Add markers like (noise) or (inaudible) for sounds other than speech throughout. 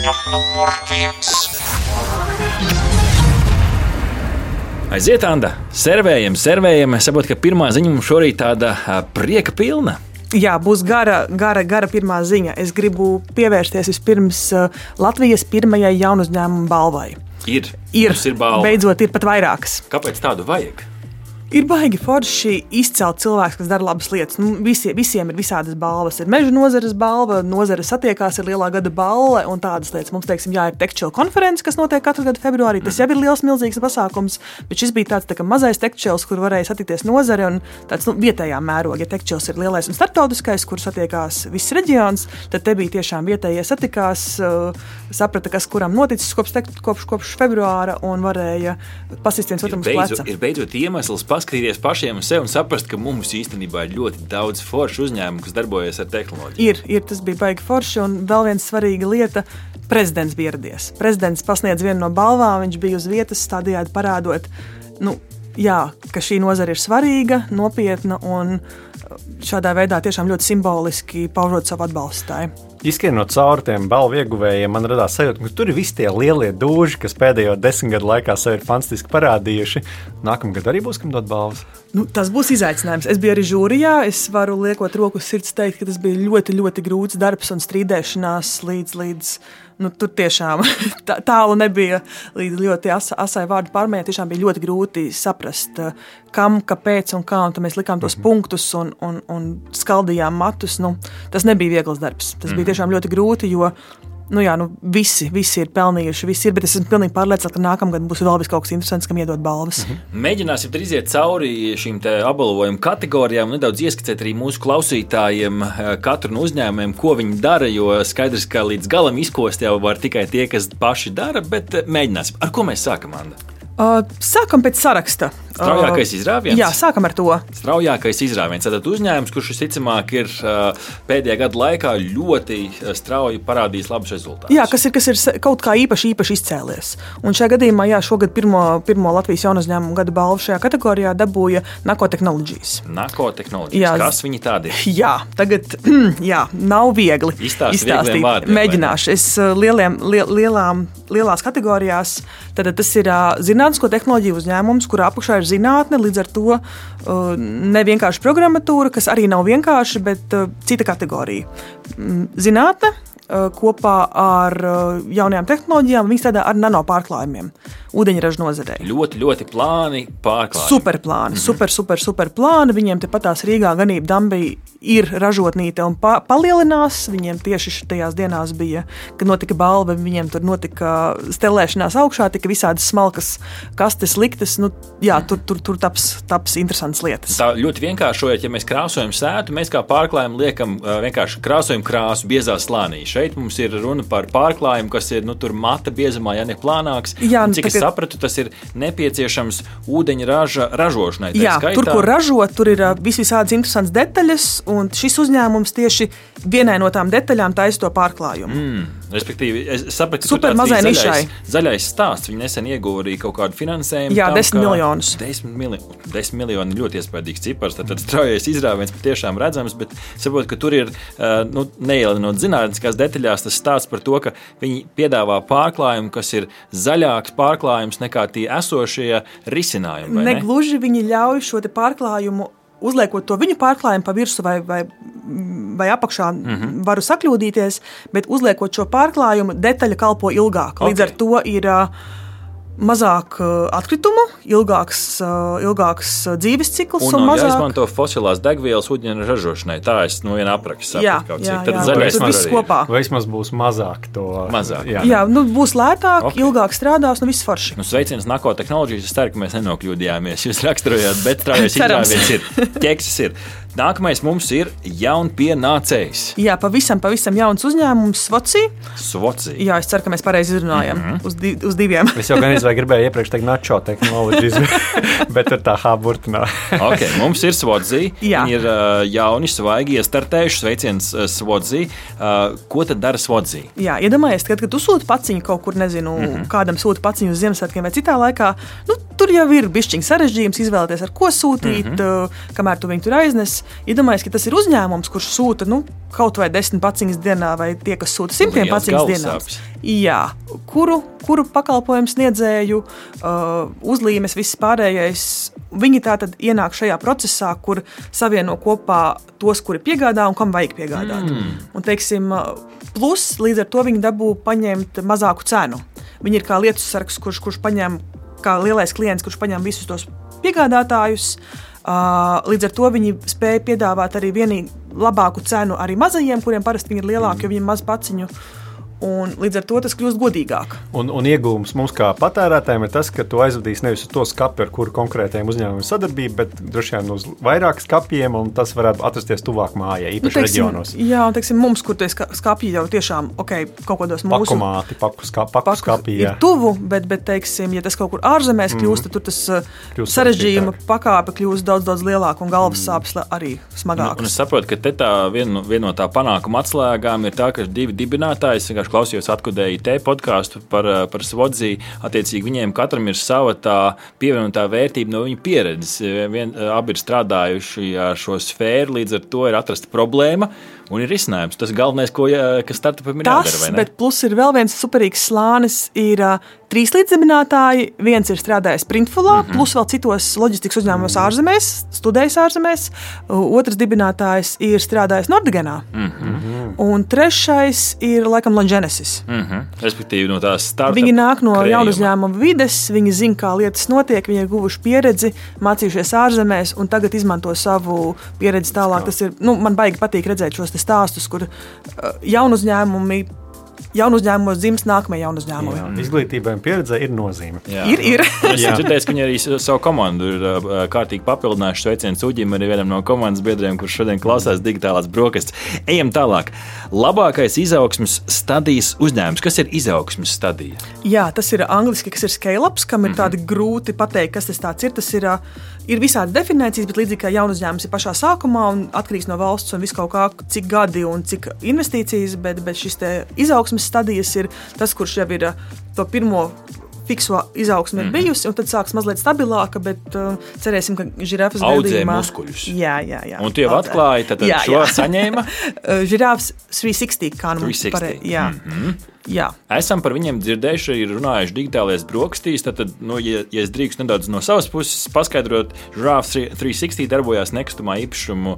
Ziņa numur viens. Aiziet, Anna, servējam, servējam. Es saprotu, ka pirmā ziņa mums šorīt tāda prieka pilna. Jā, būs gara, gara, gara pirmā ziņa. Es gribu pievērsties vispirms Latvijas pirmajai jaunu uzņēmumu balvai. Ir, Ir, Mums ir balva. beidzot, ir pat vairākas. Kāpēc tādu vajag? Ir baigi forši izcelt cilvēks, kas dara labas lietas. Nu, visie, visiem ir visādas balvas. Ir meža nozares balva, nozare satiekās, ir lielā gada balva un tādas lietas. Mums, teiksim, jā, ir tekčila konference, kas notiek katru gadu februārī. Tas jau ir liels, milzīgs pasākums, bet šis bija tāds tā mazais tekčils, kur varēja satikties nozare un tāds nu, vietējā mērogā. Ja tekčils ir lielais un starptautiskais, kur satiekās viss reģions, tad te bija tiešām vietējie satikās, uh, saprata, kas kuram noticis kopš, kopš, kopš februāra un varēja pasist viens Ir otram uz pleca. ir beidzot iemesls paskatīties pašiem uz sevi un saprast, ka mums īstenībā ir ļoti daudz foršu uzņēmumu, kas darbojas ar tehnoloģiju. Ir, ir, tas bija baigi forši. Un vēl viena svarīga lieta - prezidents bija ieradies. Prezidents pasniedz vienu no balvām, viņš bija uz vietas, tādējādi parādot, nu, jā, ka šī nozara ir svarīga, nopietna un šādā veidā tiešām ļoti simboliski paužot savu atbalstītāju. Izskrienot cauri tiem balvu ieguvējiem, man radās sajūta, ka tur ir visi tie lielie dūži, kas pēdējo desmit gadu laikā sevi ir fantastiski parādījuši. Nākamgad arī būs kam dot balvas. Nu, tas būs izaicinājums. Es biju arī žūrijā. Es varu liekot roku uz sirds teikt, ka tas bija ļoti, ļoti grūts darbs un strīdēšanās līdz. līdz Nu, tur tiešām (laughs) tā- tālu nebija līdz ļoti asa, asai vārdu pārmaiņai. Tiešām bija ļoti grūti saprast, eh, kam, kāpēc un kā. Un tad mēs likām tos punktus un, un, un skaldījām matus. Nu, tas nebija viegls darbs. Tas bija tiešām ļoti grūti, jo nu, jā, nu, visi, visi ir pelnījuši. Visi ir, bet es esmu pilnīgi pārliecināts, ka nākamgad būs vēl kaut kas interesants, kam iedot balvas. Mēģināsim tad iziet cauri šīm te apbalvojumu kategorijām, nedaudz ieskicēt arī mūsu klausītājiem, eh, katru no uzņēmumiem, ko viņi dara. Jo skaidrs, ka līdz galam izkost jau var tikai tie, kas paši dara, bet eh, mēģināsim. Ar ko mēs sākam, Anna? Uh, sākam pēc saraksta. Straujākais Uh, izrāviens? Jā, sākam ar to. Straujākais izrāviens. Tad uzņēmums, kurš visticamāk ir uh, pēdējā gada laikā ļoti uh, strauji parādījis labus rezultātus. Jā, kas ir, kas ir kaut kā īpaši, īpaši izcēlies. Un šajā gadījumā, jā, šogad pirmo, pirmo Latvijas jaunu uzņēmumu gada balvu šajā kategorijā dabūja Nako Technologies. Nako tehnoloģijas. Jā, Kas viņi tādi ir? (laughs) Jā, tagad (clears throat) jā, nav viegli Izstāsti viegliem vārdiem? Mēģināšu. Es uh, lieliem, liel, lielām, lielās kategorijās. Tad tas ir zinātnisko tehnoloģiju uzņēmums, kurā apakšā ir zinātne. Līdz ar to uh, ne vienkārši programmatūra, kas arī nav vienkārši, bet uh, cita kategorija. Mm, Zinātne uh, kopā ar jaunajām tehnoloģijām, viņi strādā ar nanopārklājumiem ūdeņraža nozarei. Ļoti, ļoti plāni pārklāti. Superplāni, mm -hmm. super, super, super plāni. Viņiem tepatās Rīgā ganība Dambija ir ražotnīte un pa palielinās. Viņiem tieši šajās dienās bija, kad notika balva, viņiem tur notika stelēšanās augšā, tika visādas smalkas kastes liktas. Nu, jā, tur, tur, tur taps, taps interesants lietas. Tā ļoti vienkāršojot, ja mēs krāsojam sētu, mēs kā pārklājumu liekam vienkārši krāsojam krāsu biezā slānī. Šeit mums ir runa par pārklājumu, kas ir nu, tur mata biezumā, ja ne plānāks. Jā, Un nu, cik es tagad- sapratu, tas ir nepieciešams ūdeņraža ražošanai. Jā, skaitā. tur, kur ražot, tur ir vis visādas interesantas detaļas, un šis uzņēmums tieši vienai no tām detaļām taisa to pārklājumu. Mm. Respektīvi, es sapratu, ka Super tur tāds mazai nišai. zaļais, stāsts. Viņi nesen ieguva arī kaut kādu finansējumu. Jā, tam, 10 kā- miljonus. 10 miljoni, 10 miljoni ir ļoti iespaidīgs cipars. Tad, tad straujais izrāviens patiešām redzams, bet saprotu, ka tur ir uh, nu, neielinot zinātniskās detaļās tas stāsts par to, ka viņi piedāvā pārklājumu, kas ir zaļāks pārklājums nekā tie esošie risinājumi. vai ne? Negluži viņi ļauj šo pārklājumu. Uzliekot to viņu pārklājumu pa virsmu vai, vai, vai apakšā, mm. -hmm. varu sakļūdīties, bet uzliekot šo pārklājumu, detaļa kalpo ilgāk. Līdz Ok. ar to ir uh, mazāk uh, atkritumu, ilgāks, uh, ilgāks uh, dzīves cikls Un un, nav mazāk. jāizmanto fosilās degvielas ūdeņa ražošanai. Tā es no viena apraksta Jā, sapratu. jā, Tad jā. zaļais Tur viss kopā. Vismaz būs mazāk to Mazāk. Jā, Jā, nu, būs lētāk, Ok. okay. ilgāk strādās, nu viss forši. Nu, sveiciens Nako tehnoloģijas. Es ceru, ka mēs nenokļūdījāmies. Jūs raksturojāt, bet strādājot (laughs) ir. Ķeksis ir. Nākamais mums ir jaunpienācējs. Jā, pavisam, pavisam jauns uzņēmums, Svoci. Svoci. Jā, es ceru, ka mēs pareizi izrunājam mm. -hmm. uz, di uz diviem. Es jau gan izvēlēju, gribēju iepriekš teikt, načo tehnoloģijas, (laughs) bet tur tā H burtinā. (laughs) Okay, mums ir Svoci. Jā. Viņi ir uh, jauni, svaigi iestartējuši. Sveiciens uh, Svoci. Uh, ko tad dara Svoci? Jā, iedomājieties, kad, kad tu sūti paciņu kaut kur, nezinu, mm. -hmm. kādam sūti paciņu uz Ziemassvētkiem vai citā laikā. Nu, tur jau ir bišķiņa sarežģījums izvēlēties, ar ko sūtīt, mm -hmm. kamēr tu viņu tur aiznes. Iedomājieties, ka tas ir uzņēmums, kurš sūta nu, kaut vai desmit paciņas dienā, vai tie, kas sūta simtiem paciņas dienā. Jā, kuru, kuru pakalpojumu sniedzēju, uh, uzlīmes, viss pārējais. Viņi tā tad ienāk šajā procesā, kur savieno kopā tos, kuri piegādā un kam vajag piegādāt. Mm. Un, teiksim, plus līdz ar to viņi dabū paņemt mazāku cenu. Viņi ir kā lietu sargs, kurš, kurš paņem, kā lielais klients, kurš paņem visus tos piegādātājus. Līdz ar to viņi spēja piedāvāt arī vienīgi labāku cenu arī mazajiem, kuriem parasti ir lielāki, jo viņi ir maz paciņu. Uh, Un līdz ar to tas kļūst godīgāk. Un, un iegūms mums kā patērētājiem ir tas, ka tu aizvedīsi nevis uz to skatu, ar kuru konkrētajiem uzņēmumiem sadarbība, bet droši vien uz vairāk skapiem, un tas varētu atrasties tuvāk mājai, īpaši nu, teiksim, reģionos. Jā, un teiksim, mums, kur tie skapji jau tiešām okay, kaut kādos mūsu pakomāti, paku, ska, paku skapji, ir tuvu, bet, bet teiksim, ja tas kaut kur ārzemēs mm. kļūst, tad tur tas uh, sarežģījuma pakāpe kļūst daudz, daudz lielāka un galvas mm. sāpes arī smagākas. Un, un es saprotu, ka te tā viena vien no tā panākuma atslēgām ir tā, ka divi dibinātāji vienkārši vienkārši klausījos atkudēju te podkāstu par, eh, par Svodziju. Attiecīgi viņiem katram ir sava tā pievienotā vērtība no viņa pieredzes. Vien, eh, abi ir strādājuši ar šo sfēru, līdz ar to ir atrasta problēma un ir risinājums. Tas galvenais, ko, kas startupam ir Tas, jādara. Bet plus ir vēl viens superīgs slānis, ir uh, trīs līdzdibinātāji. Viens ir strādājis Printfulā, mm -hmm. plus vēl citos loģistikas uzņēmumos ārzemēs, studējis ārzemēs. Otrs dibinātājs ir strādājis Nordigenā. Mm -hmm. Un trešais ir laikam Longenesis. Mm -hmm. Respektīvi, no tās startup Viņi nāk no jaunu uzņēmumu vides, viņi zina, kā lietas notiek, viņi ir guvuši pieredzi, mācījušies ārzemēs un tagad izmanto savu pieredzi tālāk. Tas ir, nu, man baigi patīk redzēt šos stāstus, kur uh, jaunu uzņēmumi jaunu uzņēmumu dzimst nākamie jaunu uzņēmumi. Jā, izglītībai un pieredzē ir nozīme. Jā. Ir, ir. (laughs) es dzirdēju, ka viņi arī savu komandu ir uh, kārtīgi papildinājuši. Sveiciens Uģim, arī vienam no komandas biedriem, kurš šodien klausās digitālās brokastis. Ejam tālāk. Labākais izaugsmas stadijas uzņēmums. Kas ir izaugsmas stadija? Jā, tas ir angliski, kas ir scale-ups, kam ir mm -hmm. tādi grūti pateikt, kas tas ir. Tas ir ir visādi definīcijas, bet līdzīgi kā jaunu uzņēmums ir pašā sākumā un atkarīgs no valsts un viskaut kā, cik gadi un cik investīcijas, bet, bet šis izaugsmes stadijas ir tas, kurš jau ir to pirmo fikso izaugsme mm -hmm. ir mhm. bijusi, un tad sāks mazliet stabilāka, bet uh, cerēsim, ka žirafas gadījumā muskuļus. Jā, jā, jā. Un tie jau atklāja, tad jā, šo jā. saņēma. (laughs) žirafas 360, kā nu mums pareizi. Jā. Mm -hmm. Jā. Esam par viņiem dzirdējuši, ir runājuši digitālajās brokastīs. Tad, nu, ja, ja es drīkstu nedaudz no savas puses paskaidrot, Žrāfs 360 darbojās nekustamā īpašumu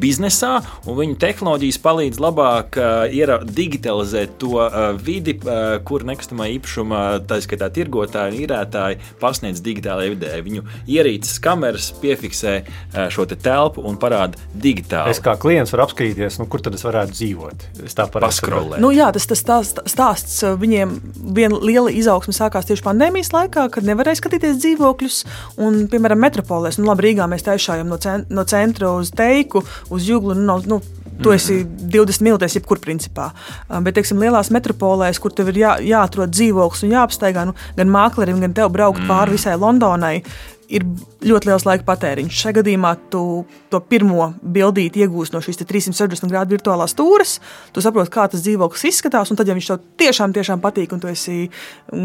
biznesā, un viņu tehnoloģijas palīdz labāk uh, digitalizēt to uh, vidi, uh, kur nekustamā īpašuma, tā skaitā tirgotāji un īrētāji pasniedz digitālajā vidē. Viņu ierīces kameras piefiksē uh, šo te telpu un parāda digitāli. Es kā klients varu apskatīties, nu, kur tad es varētu dzīvot. Es tā parasti nu, jā, tas, tas, tas, stāsts viņiem viena liela izaugsme sākās tieši pandēmijas laikā, kad nevarēja skatīties dzīvokļus. Un, piemēram, metropolēs, nu, labi, Rīgā mēs taisījām no, cent no centra uz teiku, uz jūglu. Nu, nu, Tu esi 20 minūtēs, jebkur principā. Bet, teiksim, lielās metropolēs, kur tev ir jā, jāatrod dzīvoklis un jāapsteigā, nu, gan māklerim, gan tev braukt pāri visai Londonai, ir ļoti liels laika patēriņš. Šajā gadījumā tu to pirmo bildīti iegūsi no šīs 360 grādu virtuālās stūres. Tu saproti, kā tas dzīvoklis izskatās, un tad, ja viņš tev tiešām, tiešām patīk, un tu esi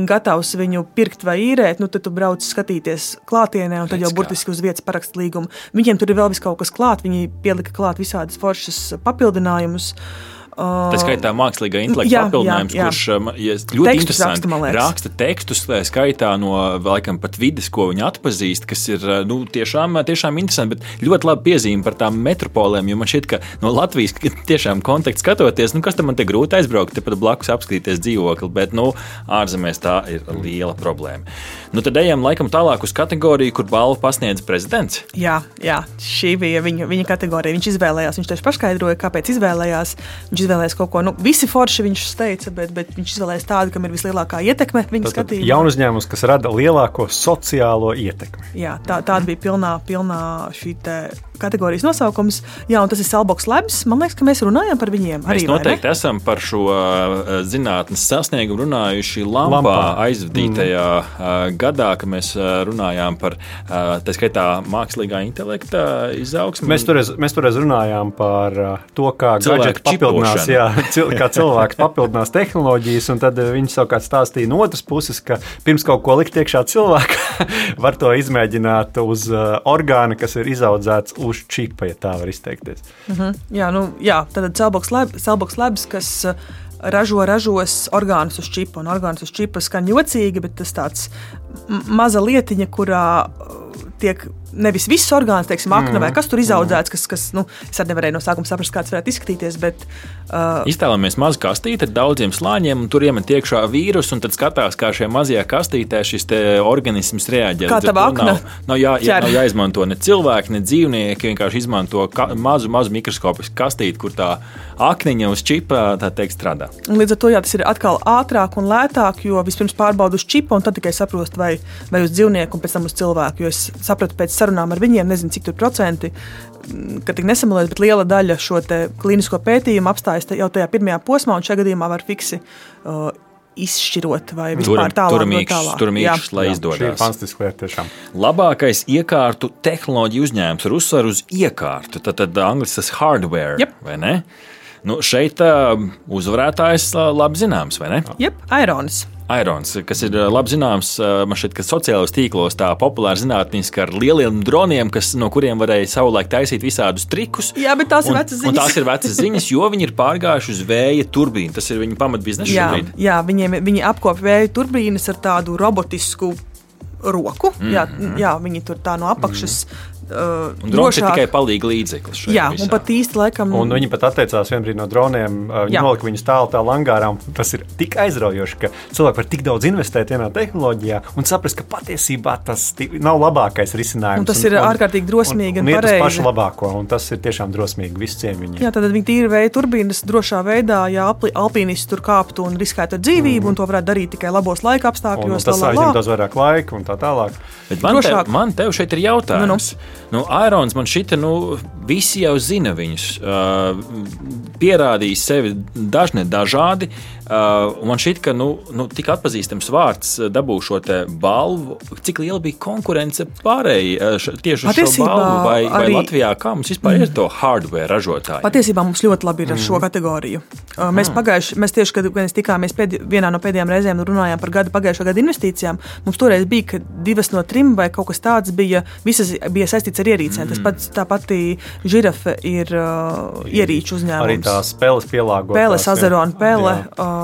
gatavs viņu pirkt vai īrēt, nu, tad tu brauc skatīties klātienē, un tad jau burtiski uz vietas parakst līgumu. Viņiem tur ir vēl vis kaut kas klāt, viņi pielika klāt visādas foršas papildinājumus. Tā skaitā mākslīgā intelekta papildinājums, jā. kurš um, ja ļoti tekstus interesanti raksta, raksta tekstus, skaitā no laikam pat vidas, ko viņi atpazīst, kas ir uh, nu, tiešām, tiešām interesanti, bet ļoti labi piezīme par tām metropolēm, jo man šķiet, ka no Latvijas tiešām kontekstu skatoties, nu kas tam man te grūti aizbraukt, tepat blakus apskatīties dzīvokli, bet nu, ārzemēs tā ir liela problēma. Nu, tad ejam laikam tālāk uz kategoriju, kur balvu pasniedz prezidents. Jā, jā šī bija viņa, viņa kategorija. Viņš izvēlējās, viņš tieši paskaidroja, kāpēc izvēlējās. Viņš izvēlējās kaut ko, nu, visi forši viņš teica, bet, bet viņš izvēlējās tādu, kam ir vislielākā ietekme viņa skatījumā. Jaunu uzņēmums, kas rada lielāko sociālo ietekmi. Jā, tā, tāda bija pilnā, pilnā šī kategorijas nosaukums. Jā, un tas ir Salboks Labs. Man liekas, ka mēs runājam par viņiem. Mēs arī, noteikti esam par šo uh, zinātnes sasniegumu runājuši Lampā, Lampā. aizvadītajā mm. uh, gadā, kad mēs uh, runājām par tā skaitā mākslīgā intelekta izaugsmu. Mēs toreiz, mēs toreiz runājām par to, kā gadgeti papildinās, jā, cil, kā cilvēks papildinās tehnoloģijas, un tad viņi savukārt stāstīja no otras puses, ka pirms kaut ko likt iekšā cilvēka, (laughs) var to izmēģināt uz orgāna, kas ir izaudzēts uz čipa, ja tā var izteikties. Uh mhm. -huh. Jā, nu, jā tad Cellbox Labs, kas uh, ražo, ražos orgānus uz čipa. Un orgānus uz čipa skan jocīgi, bet tas tāds maza lietiņa, kurā uh, tiek nevis viss orgāns, teiksim, akna mm. vai kas tur izaudzēts, kas, kas nu, es arī nevarēju no sākuma saprast, kāds varētu izskatīties. Bet, uh, Iztēlojamies mazu kastīti ar daudziem slāņiem, un tur iemet iekšā vīrusu, un tad skatās, kā šajā mazajā kastītē šis organisms reaģē. Kā tā akna? Nav, nav, jā, jā, nav jāizmanto ne cilvēki, ne dzīvnieki, vienkārši izmanto ka, mazu, mazu mikroskopisku kastīti, kur tā akniņa uz čipa teikt, strādā. Līdz ar to jā, tas ir atkal ātrāk un lētāk, jo vispirms pārbaudu uz čipa, un tad tikai saprostu, vai, vai uz dzīvnieku, un pēc tam uz cilvēku. Jo es sapratu pēc sarunām ar viņiem, nezinu, cik tur procenti, mm, ka tik nesamulēs, bet liela daļa šo klīnisko pētījumu apstājas jau tajā pirmajā posmā, un šajā gadījumā var fiksi. Uh, izšķirot, vai vispār tālāk, tur mīkšķis, tur mīkšķis, lai izdodas. Tā ir fantastiska lieta, tiešām. Labākais iekārtu tehnoloģiju uzņēmums ar uzsvaru uz iekārtu, tad, tad angļuiski tas hardware, yep. vai ne? Nu, šeit uh, uzvarētājs uh, labi zināms, vai ne? Jā, Airons. Irons, kas ir eh, labi zināms, eh, man šķiet, ka sociālajos tīklos tā populāra zinātniski ar lieliem droniem, kas, no kuriem varēja savulaik taisīt visādus trikus. Jā, bet tās ir vecas ziņas. Tās ir vecas ziņas, jo viņi ir pārgājuši uz vēja turbīnu. Tas ir viņu pamatbiznesa šobrīd. Jā, viņiem, viņi apkop vēja turbīnas ar tādu robotisku roku. Mm -hmm. jā, jā, viņi tur tā no apakšas mm -hmm uh, drošāk. ir tikai palīga līdzeklis. Jā, visā. un pat īsti laikam. Un viņi pat atteicās vienbrīd no droniem. Uh, viņi nolika viņus tālu tā langārā. Tas ir tik aizraujoši, ka cilvēki var tik daudz investēt vienā tehnoloģijā un saprast, ka patiesībā tas nav labākais risinājums. Un tas un, ir un, ārkārtīgi drosmīgi un, un, un pareizi. Tas pašu labāko, un tas ir tiešām drosmīgi visiem viņiem. Jā, tad viņi tīri vēja turbīnas drošā veidā, ja alpīnisti tur kāptu un riskētu ar dzīvību, mm. un to varētu darīt tikai labos laika apstākļos. Un, un tas aizņem daudz vairāk laika un tā tālāk. Bet man, Drošāk. tev, man tev šeit ir jautājums. Nu, nu. Nu, Airons man šķita, nu, visi jau zina viņus. Uh, pierādījis sevi dažne dažādi. Uh, man šķiet, ka nu, nu, tik atpazīstams vārds dabū šo balvu. Cik liela bija konkurence pārējai uh, tieši uz šo balvu? Vai, vai arī... Latvijā kā mums vispār mm. ir to hardware ražotāji? Patiesībā mums ļoti labi ir ar mm. šo kategoriju. Uh, mēs mm. pagājuši, mēs tieši, kad mēs tikāmies pēd, vienā no pēdējām reizēm, runājām par gada pagājušā gada investīcijām. Mums toreiz bija, ka divas no trim vai kaut kas tāds bija, visas bija saistīts ar ierīcēm. Mm. Tas pats tā pati žirafe ir uh, ierīču uzņēmums. Arī tās spēles pielāgotas. Spēles, Azerona pele. Uh,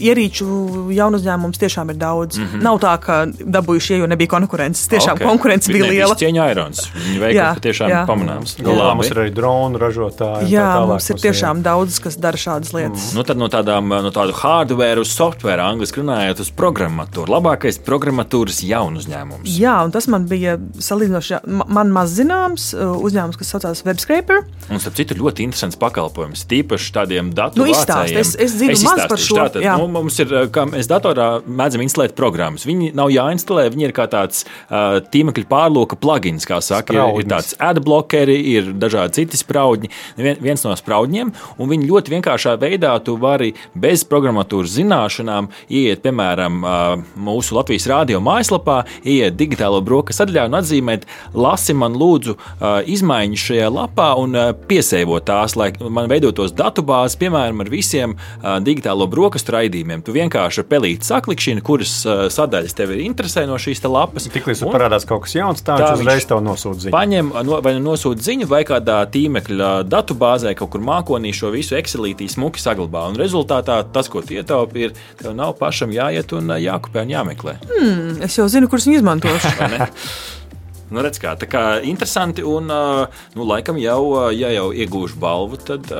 ierīču jaunu uzņēmumus tiešām ir daudz. Mm -hmm. Nav tā, ka dabūjuši, jo nebija konkurences. Tiešām okay. konkurence bija liela. Tas cieņa Irons. Viņa veikla patiešām jā. pamanāms. Galā mums ir arī dronu ražotāji. Jā, tā mums ir tiešām ir. daudz, kas dara šādas lietas. Mm. Nu, tad no, tādām, no tādu hardware uz software, angļuiski runājot, uz programmatūru. Labākais programmatūras jaunu uzņēmums. Jā, un tas man bija salīdzinoši man maz zināms uzņēmums, kas saucās WebScraper. Un, starp citu, ļoti interesants pakalpojums. Tīpaši tādiem datu nu, izstāst, es, es zinu es maz par šo. Tātad, nu, mums ir, kā mēs datorā mēdzam instalēt programmas. Viņi nav jāinstalē, viņi ir kā tāds uh, tīmekļa pārlūka plugins, kā saka. Ir, ir tāds adblockeri, ir dažādi citi spraudņi, vien, viens no spraudņiem, un viņi ļoti vienkāršā veidā tu vari bez programmatūras zināšanām ieiet, piemēram, uh, mūsu Latvijas rādio mājaslapā, ieiet digitālo brokastu atļauju un atzīmēt, lasi man lūdzu uh, izmaiņas šajā lapā un uh, piesēvot tās, lai man veidotos datubāzes, piemēram, ar visiem uh, digitālo brokastu raidījumiem. Tu vienkārši pelīti saklikšķini, kuras uh, sadaļas tev ir interesē no šīs lapas. Tiklīdz parādās kaut kas jauns, tā, tā viņš uzreiz tev nosūta ziņu. Paņem no, vai nu nosūta ziņu, vai kādā tīmekļa datubāzē kaut kur mākonī šo visu Excelītī smuki saglabā. Un rezultātā tas, ko ietaupi, ir, tev nav pašam jāiet un jākopē un jāmeklē. Hmm, es jau zinu, kurus viņi izmantos. (laughs) Nu, redz, kā, tā kā interesanti, un, nu, laikam jau, ja jau iegūšu balvu, tad.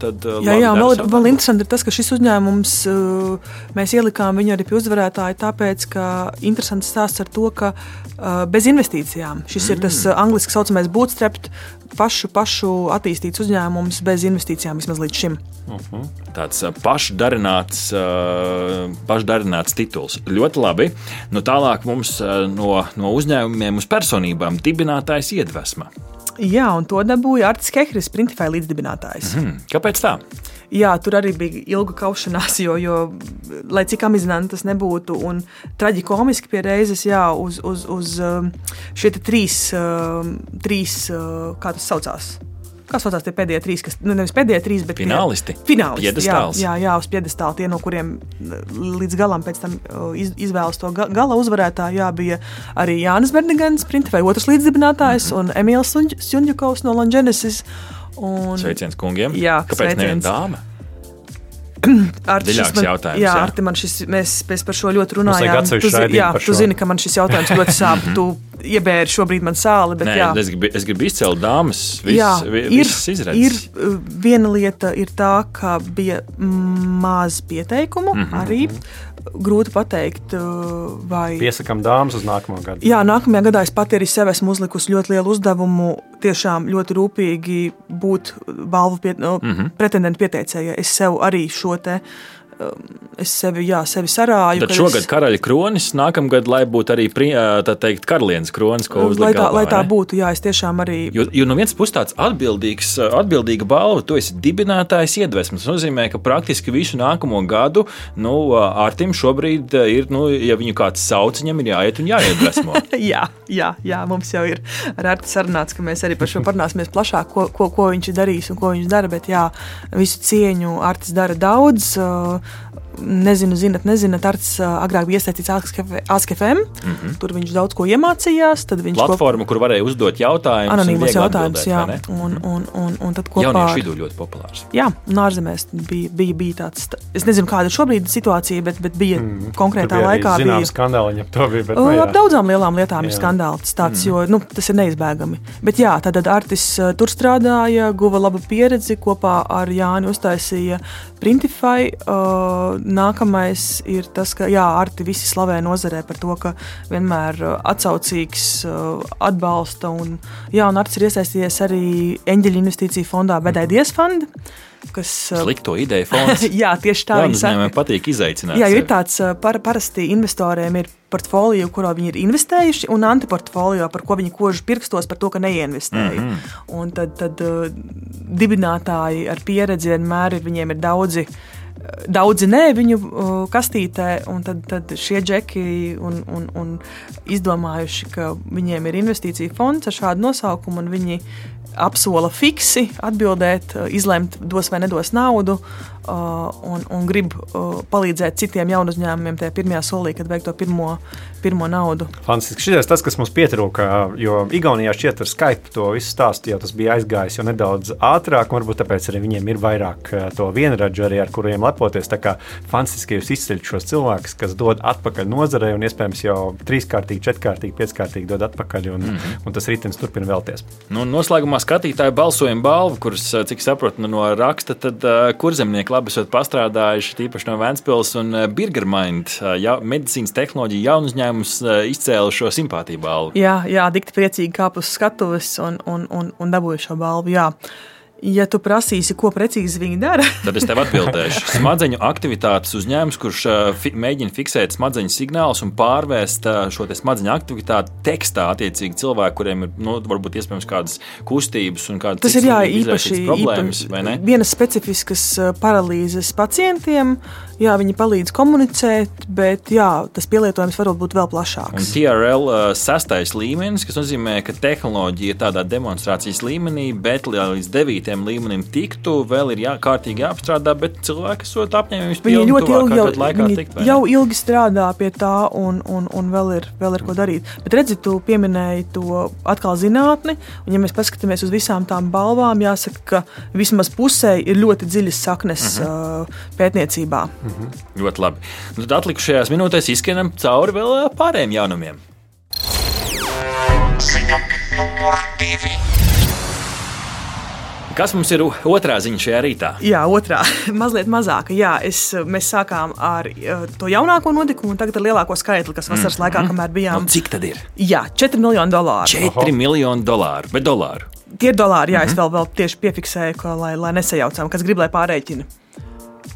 tad jā, jā vēl, vēl interesanti ir tas, ka šis uzņēmums, mēs ielikām viņu arī pie uzvarētāja, tāpēc, ka interesants stāsts ar to, ka bez investīcijām šis mm. ir tas mm. angļuiski saucamais bootstrap, pašu, pašu attīstīts uzņēmums bez investīcijām vismaz līdz šim. Uh mhm. -huh. Tāds pašdarināts, pašdarināts tituls. Ļoti labi. Nu, tālāk mums no, no uzņēmumiem uz personībām dibinātājs iedvesma. Jā, un to dabūja Artis Kehris, Printify līdzdibinātājs. Mm, kāpēc tā? Jā, tur arī bija ilga kaušanās, jo, jo lai cik amizanti tas nebūtu, un traģiski pie reizes, jā, uz, uz, uz um, šie trīs, um, trīs, uh, kā tas saucās Kas saucās tie pēdējie trīs, kas nu, nevis pēdējie trīs, bet finālisti? Tie, finālisti jā, jā, jā, uz piedestāla tie, no kuriem līdz galam pēc tam iz, izvēlas to gala uzvarētāju. Jā, bija arī Jānis Bernigans, Sprinta vai otrs līdzdibinātājs, mm -hmm. un Emīls Sunģakovs no Longenesis. Un, sveiciens kungiem! Jā, kāpēc neviena dāma? (clears throat) Dziļāks man, jautājums. Jā, jā. Arti, man šis, mēs, mēs par šo ļoti runājām. Tu, jā, tu zini, ka man šis jautājums ļoti sāp. (laughs) tu iebēri šobrīd man sāli. Bet, Nē, jā. es, gribu, es gribu izcelt dāmas. Vis, jā, ir, ir uh, viena lieta, ir tā, ka bija maz pieteikumu mm -hmm. arī. Grūti pateikt, uh, vai. Piesakām dāmas uz nākamo gadu. Jā, nākamajā gadā es pati arī sev esmu uzlikusi ļoti lielu uzdevumu, tiešām ļoti rūpīgi būt balvu pie, mm -hmm. pretendentu pieteicējai. Es sev arī šo te es sevi, jā, sevi sarāju. Tad šogad es... karaļa kronis, nākamgad, lai būtu arī teikt, karalienes kronis, ko uzliek. Lai tā, galvā, lai tā būtu, jā, es tiešām arī. Jo, jo no vienas puses tāds atbildīgs, atbildīga balva, tu esi dibinātājs iedvesmas. Tas nozīmē, ka praktiski visu nākamo gadu, nu, Artim šobrīd ir, nu, ja viņu kāds sauc, viņam ir jāiet un jāiedvesmo. (laughs) jā, jā, jā, mums jau ir ar Artu sarunāts, ka mēs arī par šo parunāsimies plašāk, ko, ko, ko viņš ir darījis un ko viņš dara, bet jā, visu cieņu Artis dara daudz. Uh, nezinu, zinat, nezināt, Arts agrāk bija iesaistīts ASKFM. Mm -hmm. Tur viņš daudz ko iemācījās. Tad viņš platforma, kop... kur varēja uzdot jautājumus. Anonīmos jautājumus, jā. Un, un, un, un tad kopā Jauniešu vidū ļoti populārs. Jā, un ārzemēs bija, bija, bija tāds, es nezinu, kāda ir šobrīd situācija, bet, bet bija mm, konkrētā bija laikā. Bija zināms skandāli, ja to bija. Bet, nu, ap daudzām lielām lietām jā. ir skandāli. Tas, tāds, mm. jo, nu, tas ir neizbēgami. Bet jā, tad Artis tur strādāja, guva labu pieredzi, kopā ar Jāni uztaisīja Printify. Uh, nākamais ir tas, ka jā, Arti visi slavē nozarē par to, ka vienmēr uh, atsaucīgs, uh, atbalsta. Un, jā, un Arts ir iesaistījies arī Eņģeļa investīciju fondā Bedaidies fonda. Kas, uh, Slikto ideju (laughs) fonds. jā, tieši tā. Viņam patīk izaicināt. Jā, ir tāds par, parasti investoriem ir portfolio, kurā viņi ir investējuši, un antiportfolio, par ko viņi kož pirkstos par to, ka neinvestēja. Mm -hmm. Un tad, tad dibinātāji ar pieredzi vienmēr ir, viņiem ir daudzi uh, Daudzi nē, viņu uh, kastītē, un tad, tad šie džeki un, un, un izdomājuši, ka viņiem ir investīcija fonds ar šādu nosaukumu, un viņi apsola fiksi atbildēt, izlemt, dos vai nedos naudu, un, un grib palīdzēt citiem jaunu uzņēmumiem tajā pirmajā solī, kad veikt to pirmo pirmo naudu. Fantastiski. Šis ir tas, kas mums pietrūka. Jo Igaunijā šķiet, ar Skype to visu stāstu jau tas bija aizgājis jau nedaudz ātrāk. Varbūt tāpēc arī viņiem ir vairāk eh, to vienradžu, arī ar kuriem lepoties. Tā kā fantastiski jūs izceļat šos cilvēkus, kas dod atpakaļ nozarei un iespējams jau trīskārtīgi, četrkārtīgi, pieckārtīgi dod atpakaļ. Un, mm -hmm. un tas ritenis turpina vēlties. Nu, noslēgumā skatītāju balsojumu balvu, kuras, cik saprotu no raksta, tad uh, kurzemnieki labi esat pastrādājuši, tīpaši no Vēncpils un uh, Birgermind, uh, ja, medicīnas tehnoloģija jaunu uzņēmums eh, izcēla šo simpātiju balvu. Jā, jā dikti priecīgi kāpu uz skatuves un, un, un, un dabūju šo balvu. Jā. Ja tu prasīsi, ko precīzi viņi dara, (laughs) tad es tev atbildēšu. Smadzeņu aktivitātes uzņēmums, kurš eh, fi mēģina fiksēt smadzeņu signālus un pārvērst eh, šo smadzeņu aktivitāti tekstā, attiecīgi cilvēkiem, kuriem ir nu, varbūt iespējams kādas kustības un kādas tas ir jā, īpaši problēmas. Īpa, vienas specifiskas eh, paralīzes pacientiem, jā, viņi palīdz komunicēt, bet jā, tas pielietojums var būt vēl plašāks. Un TRL sastais līmenis, kas nozīmē, ka tehnoloģija ir tādā demonstrācijas līmenī, bet līdz 9 tiem līmenim tiktu, vēl ir jā, kārtīgi jāapstrādā, bet cilvēki esot apņēmības pilni. Viņi ļoti ilgi jau, laikā tikt, jau ilgi strādā pie tā, un, un, un vēl, ir, vēl ir ko darīt. Bet redzi, tu pieminēji to atkal zinātni, un ja mēs paskatāmies uz visām tām balvām, jāsaka, ka vismaz pusē ir ļoti dziļas saknes uh -huh. uh, pētniecībā. Uh -huh. Ļoti labi. Nu, tad atlikušajās minūtēs izskanam cauri vēl pārējiem jaunumiem. Ziņa, numur divi. Kas mums ir otrā ziņa šajā rītā? Jā, otrā, (laughs) mazliet mazāka. Jā, es, mēs sākām ar uh, to jaunāko notikumu, un tagad ar lielāko skaitli, kas vasaras mm. laikā, kamēr bijām. Nu, cik tad ir? Jā, 4 miljoni dolāru. 4 Oho. miljoni dolāru, bet dolāru. Tie ir dolāri, jā, mm -hmm. es mhm. vēl, vēl tieši piefiksēju, ka, lai, lai nesajaucam, kas grib, lai pārreķina.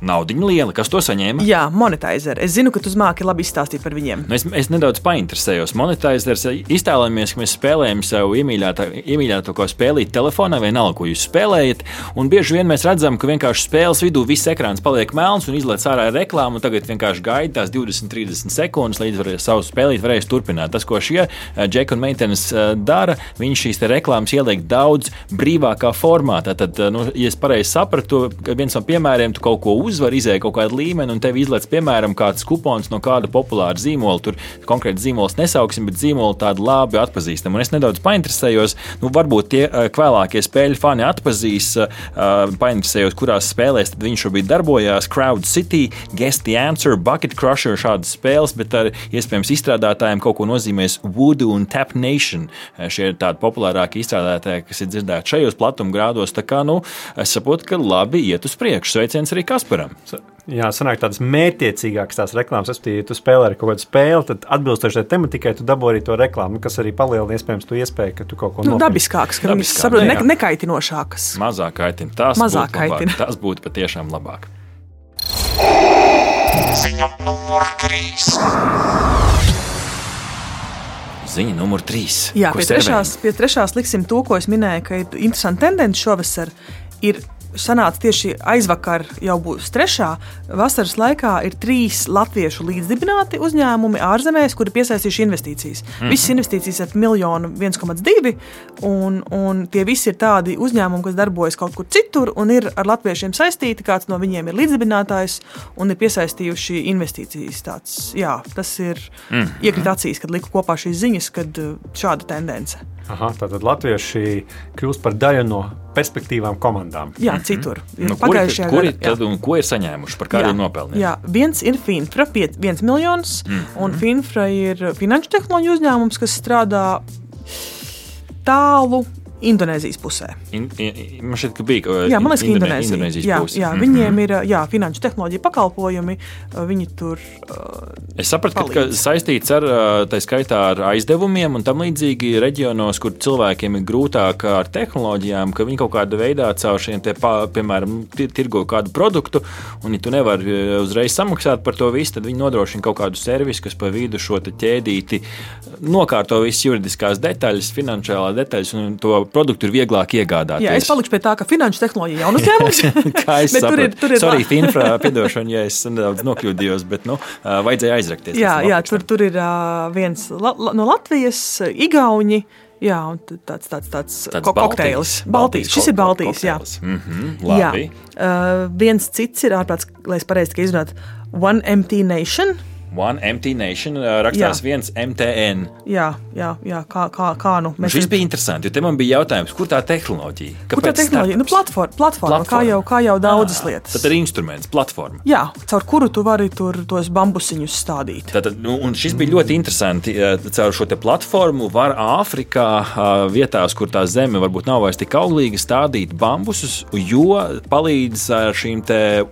Naudiņa liela, kas to saņēma? Jā, monetizēri. Es zinu, ka tu māki labi izstāstīt par viņiem. Nu, es, es nedaudz painteresējos. Monetizērs iztēlojamies, ka mēs spēlējam savu iemīļoto spēlīt telefonā, vienalga, ko jūs spēlējat. Un bieži vien mēs redzam, ka vienkārši spēles vidū viss ekrāns paliek melns un izlaiž ārā reklāmu. Tagad vienkārši gaida tās 20, 30 sekundes, līdz var, savu spēlīt varēs turpināt. Tas, ko šie Džeki un Meitenes dara, viņi šīs reklāmas ieliek daudz brīvākā formātā. Tad, nu, ja es pareizi sapratu, viens no piemēriem, tu kaut ko uzvari, izēja kaut kādu līmeni, un tev izlaiž, piemēram, kāds kupons no kāda populāra zīmola. Tur konkrēti zīmols nesauksim, bet zīmolu tādu labi atpazīstam. Un es nedaudz painteresējos, nu, varbūt tie kvēlākie spēļu fani atpazīs, painteresējos, kurās spēlēs viņš šobrīd darbojās. Crowd City, Guess the Answer, Bucket Crusher, šādas spēles, bet ar iespējams izstrādātājiem kaut ko nozīmēs Voodoo un Tap Nation. Šie ir tādi populārākie izstrādātāji, kas ir dzirdēti šajos platumgrādos. Tā kā, nu, es saprotu, ka labi iet uz priekšu. Sveiciens arī Kasparam. Jā, sanāk tādas mērķiecīgākas tās reklāmas. Es ja tu spēlē ar kaut kādu spēli, tad atbilstoši tai tematikai tu dabū arī to reklāmu, kas arī palielina iespējams to iespēju, ka tu kaut ko nu, dabiskāks, ka viņas saprot ne, nekaitinošākas. Mazāk kaitina. Tas Mazāk būtu kaitina. Labāk. Tas būtu patiešām labāk. Ziņa numur 3. Ziņa numur 3. Jā, pie trešās, pie trešās liksim to, ko es minēju, ka ir interesanti tendence šovasar. Ir sanāca tieši aizvakar, jau būs trešā. Vasaras laikā ir trīs latviešu līdzdibināti uzņēmumi ārzemēs, kuri piesaistījuši investīcijas. Mm -hmm. Visas investīcijas ir miljonu 1,2, un, un tie visi ir tādi uzņēmumi, kas darbojas kaut kur citur un ir ar latviešiem saistīti. Kāds no viņiem ir līdzdibinātājs un ir piesaistījuši investīcijas. Tāds, jā, tas ir mm -hmm. iekrīt acīs, kad liku kopā šīs ziņas, kad šāda tendence. Aha, tātad latvieši kļūst par daļu no perspektīvām komandām. Jā, citur. Nu, Pagājušajā gadā. Tad, un ko ir saņēmuši, par kādiem nopelniem? Jā, viens ir Finfra, viens miljons, mm -hmm. un Finfra ir finanšu tehnoloģiju uzņēmums, kas strādā tālu Indonēzijas pusē. In, in, man šķiet, ka bija liekas, Indonē, Indonēzija. Indonēzijas jā. Jā, mm -hmm. Viņiem ir jā, finanšu tehnoloģija pakalpojumi. Viņi tur. Uh, es sapratu, palīdz. ka, saistīts ar tā skaitā ar aizdevumiem un tam līdzīgi reģionos, kur cilvēkiem ir grūtāk ar tehnoloģijām, ka viņi kaut kādā veidā caur šiem, te, piemēram, tirgo kādu produktu, un ja tu nevari uzreiz samaksāt par to visu, tad viņi nodrošina kaut kādu servisu, kas pa vidu šo ķēdīti nokārto visas juridiskās detaļas, finansiālā detaļas un to produktu ir vieglāk iegādāties. Jā, es palikšu pie tā, ka finanšu tehnoloģija ir jaunu (laughs) uzņēmums. Kā es (laughs) saprotu, tur ir, tur ir Sorry, Finfra, piedošana, ja es nedaudz nokļūdījos, bet nu, vajadzēja aizrakties. Jā, jā tur, tur ir viens la, la, no Latvijas, Igauni. Jā, un tāds tāds tāds ko, kokteils. Baltijas. Baltijas. Šis ir Baltijas. Jā, mm -hmm, labi. jā. Uh, viens cits ir ārprāts, lai es pareizi izrunātu, One Empty Nation. One Empty Nation rakstās jā. viens MTN. Jā, jā, jā kā, kā, kā nu. nu šis ir... bija interesanti, jo te man bija jautājums, kur tā tehnoloģija? Kāpēc kur tā tehnoloģija? Nu, platforma, platforma, platforma. Kā, jau, kā jau daudzas à, lietas. Tad ir instruments, platforma. Jā, caur kuru tu vari tur tos bambusiņus stādīt. Tātad, nu, un šis bija ļoti interesanti. Caur šo platformu var Āfrikā vietās, kur tā zeme varbūt nav vairs tik auglīga, stādīt bambusus, jo palīdz ar šīm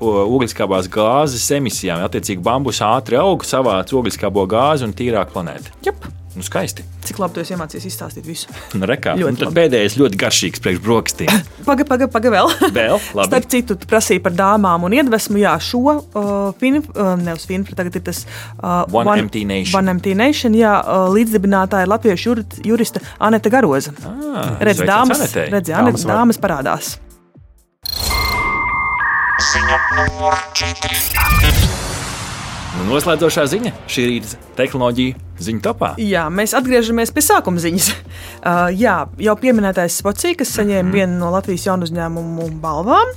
ogliskābās gāzes emisijām. Attiecīgi, bambus ātri aug savāc ogliskābo gāzi un tīrāk planētu. Jep. Nu, skaisti. Cik labi tu esi iemācījies izstāstīt visu? (laughs) Nu, rekā, ļoti tad pēdējais ļoti garšīgs priekš brokastīm. (laughs) Pagaid, pagaid, pagaid vēl. (laughs) vēl labi. Starp citu, tu prasīji par dāmām un iedvesmu. Jā, šo uh, film, uh, nevis film, tagad ir tas uh, One, One Empty Nation. One Empty Nation jā, uh, līdzdibinātāja ir latviešu jur, jurista Anete Garoza. Ah, redz, dāmas, redz, Anete, dāmas, dāmas parādās. Ziņa numur 4. Nu, noslēdzošā ziņa šī rīta tehnoloģija ziņu topā. Jā, mēs atgriežamies pie sākuma ziņas. (laughs) Uh, jā, jau pieminētais Spocija, kas saņēma mm. vienu no Latvijas jaunu uzņēmumu balvām.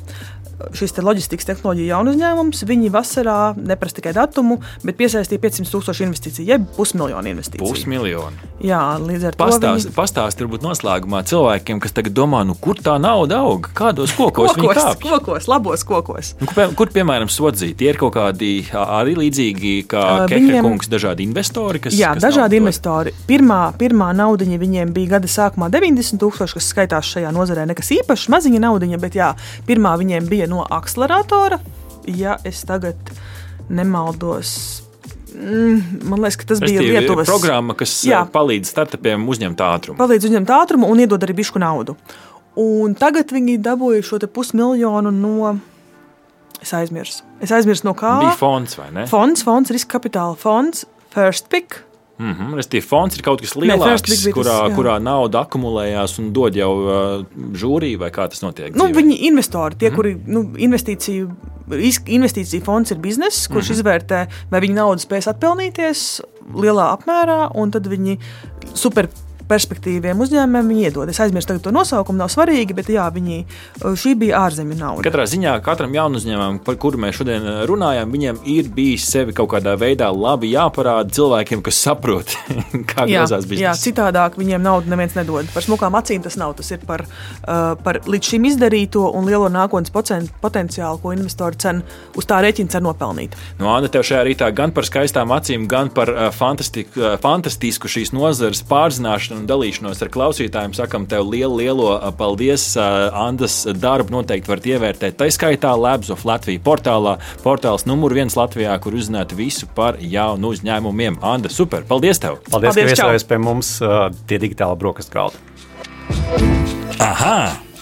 Šis te loģistikas tehnoloģija jaunu uzņēmums, viņi vasarā neprasa tikai datumu, bet piesaistīja 500 tūkstošu investīciju, jeb pusmiljonu investīciju. Pusmiljonu. Jā, līdz ar pastāst, to. Viņi... Pastāst, varbūt noslēgumā cilvēkiem, kas tagad domā, nu, kur tā nauda aug, kādos kokos, kokos, kokos labos kokos. Nu, kur, kur, piemēram, sodzīt? Tie ir kaut kādi arī līdzīgi kā uh, viņiem... kungs, dažādi investori, kas. Jā, kas dažādi investori. Pirmā, pirmā naudiņa viņiem bija gada sākumā 90 tūkstoši, kas skaitās šajā nozarē nekas īpašs, maziņa naudiņa, bet jā, pirmā viņiem bija no akceleratora. Ja es tagad nemaldos, mm, man liekas, tas Restīvi, bija Lietuvas programma, kas jā, palīdz startupiem uzņemt ātrumu. Palīdz uzņemt ātrumu un iedod arī bišku naudu. Un tagad viņi dabūja šo pusmiljonu no Es aizmirsu. Es aizmirsu no kā. Bija fonds vai ne? Fonds, fonds, riska kapitāla fonds, First Pick. Mm -hmm. Restīvi, fonds ir kaut kas lielāks, bija kurā, jā. kurā nauda akumulējās un dod jau uh, žūrī, vai kā tas notiek. Nu, dzīvē? viņi investori, tie, mm. kuri nu, investīciju, investīciju fonds ir bizness, kurš mm -hmm. izvērtē, vai viņa nauda spēs atpelnīties lielā apmērā, un tad viņi super perspektīviem uzņēmumiem viņi iedod. Es aizmirsu to nosaukumu, nav svarīgi, bet jā, viņi, šī bija ārzemju nauda. Katrā ziņā katram jaunu uzņēmumam, par kuru mēs šodien uh, runājam, viņiem ir bijis sevi kaut kādā veidā labi jāparāda cilvēkiem, kas saprot, (laughs) kā Jā, grozās jā, biznesa. citādāk viņiem naudu neviens nedod. Par smukām acīm tas nav. Tas ir par, uh, par līdz šim izdarīto un lielo nākotnes potenciālu, ko investori cen uz tā rēķina cer nopelnīt. Nu, Anna, tev šajā rītā gan par skaistām acīm, gan par fantastisku šīs nozares pārzināšanu un dalīšanos ar klausītājiem. Sakam, tev lielu, lielo paldies. Andas darbu noteikti varat ievērtēt. Tā skaitā Labs of Latvijas portālā, portāls numur viens Latvijā, kur uzzināt visu par jaunu uzņēmumiem. Anda, super! Paldies tev! Paldies, Paldies, ka viesojies pie mums tie digitāli brokastu galdi. Aha!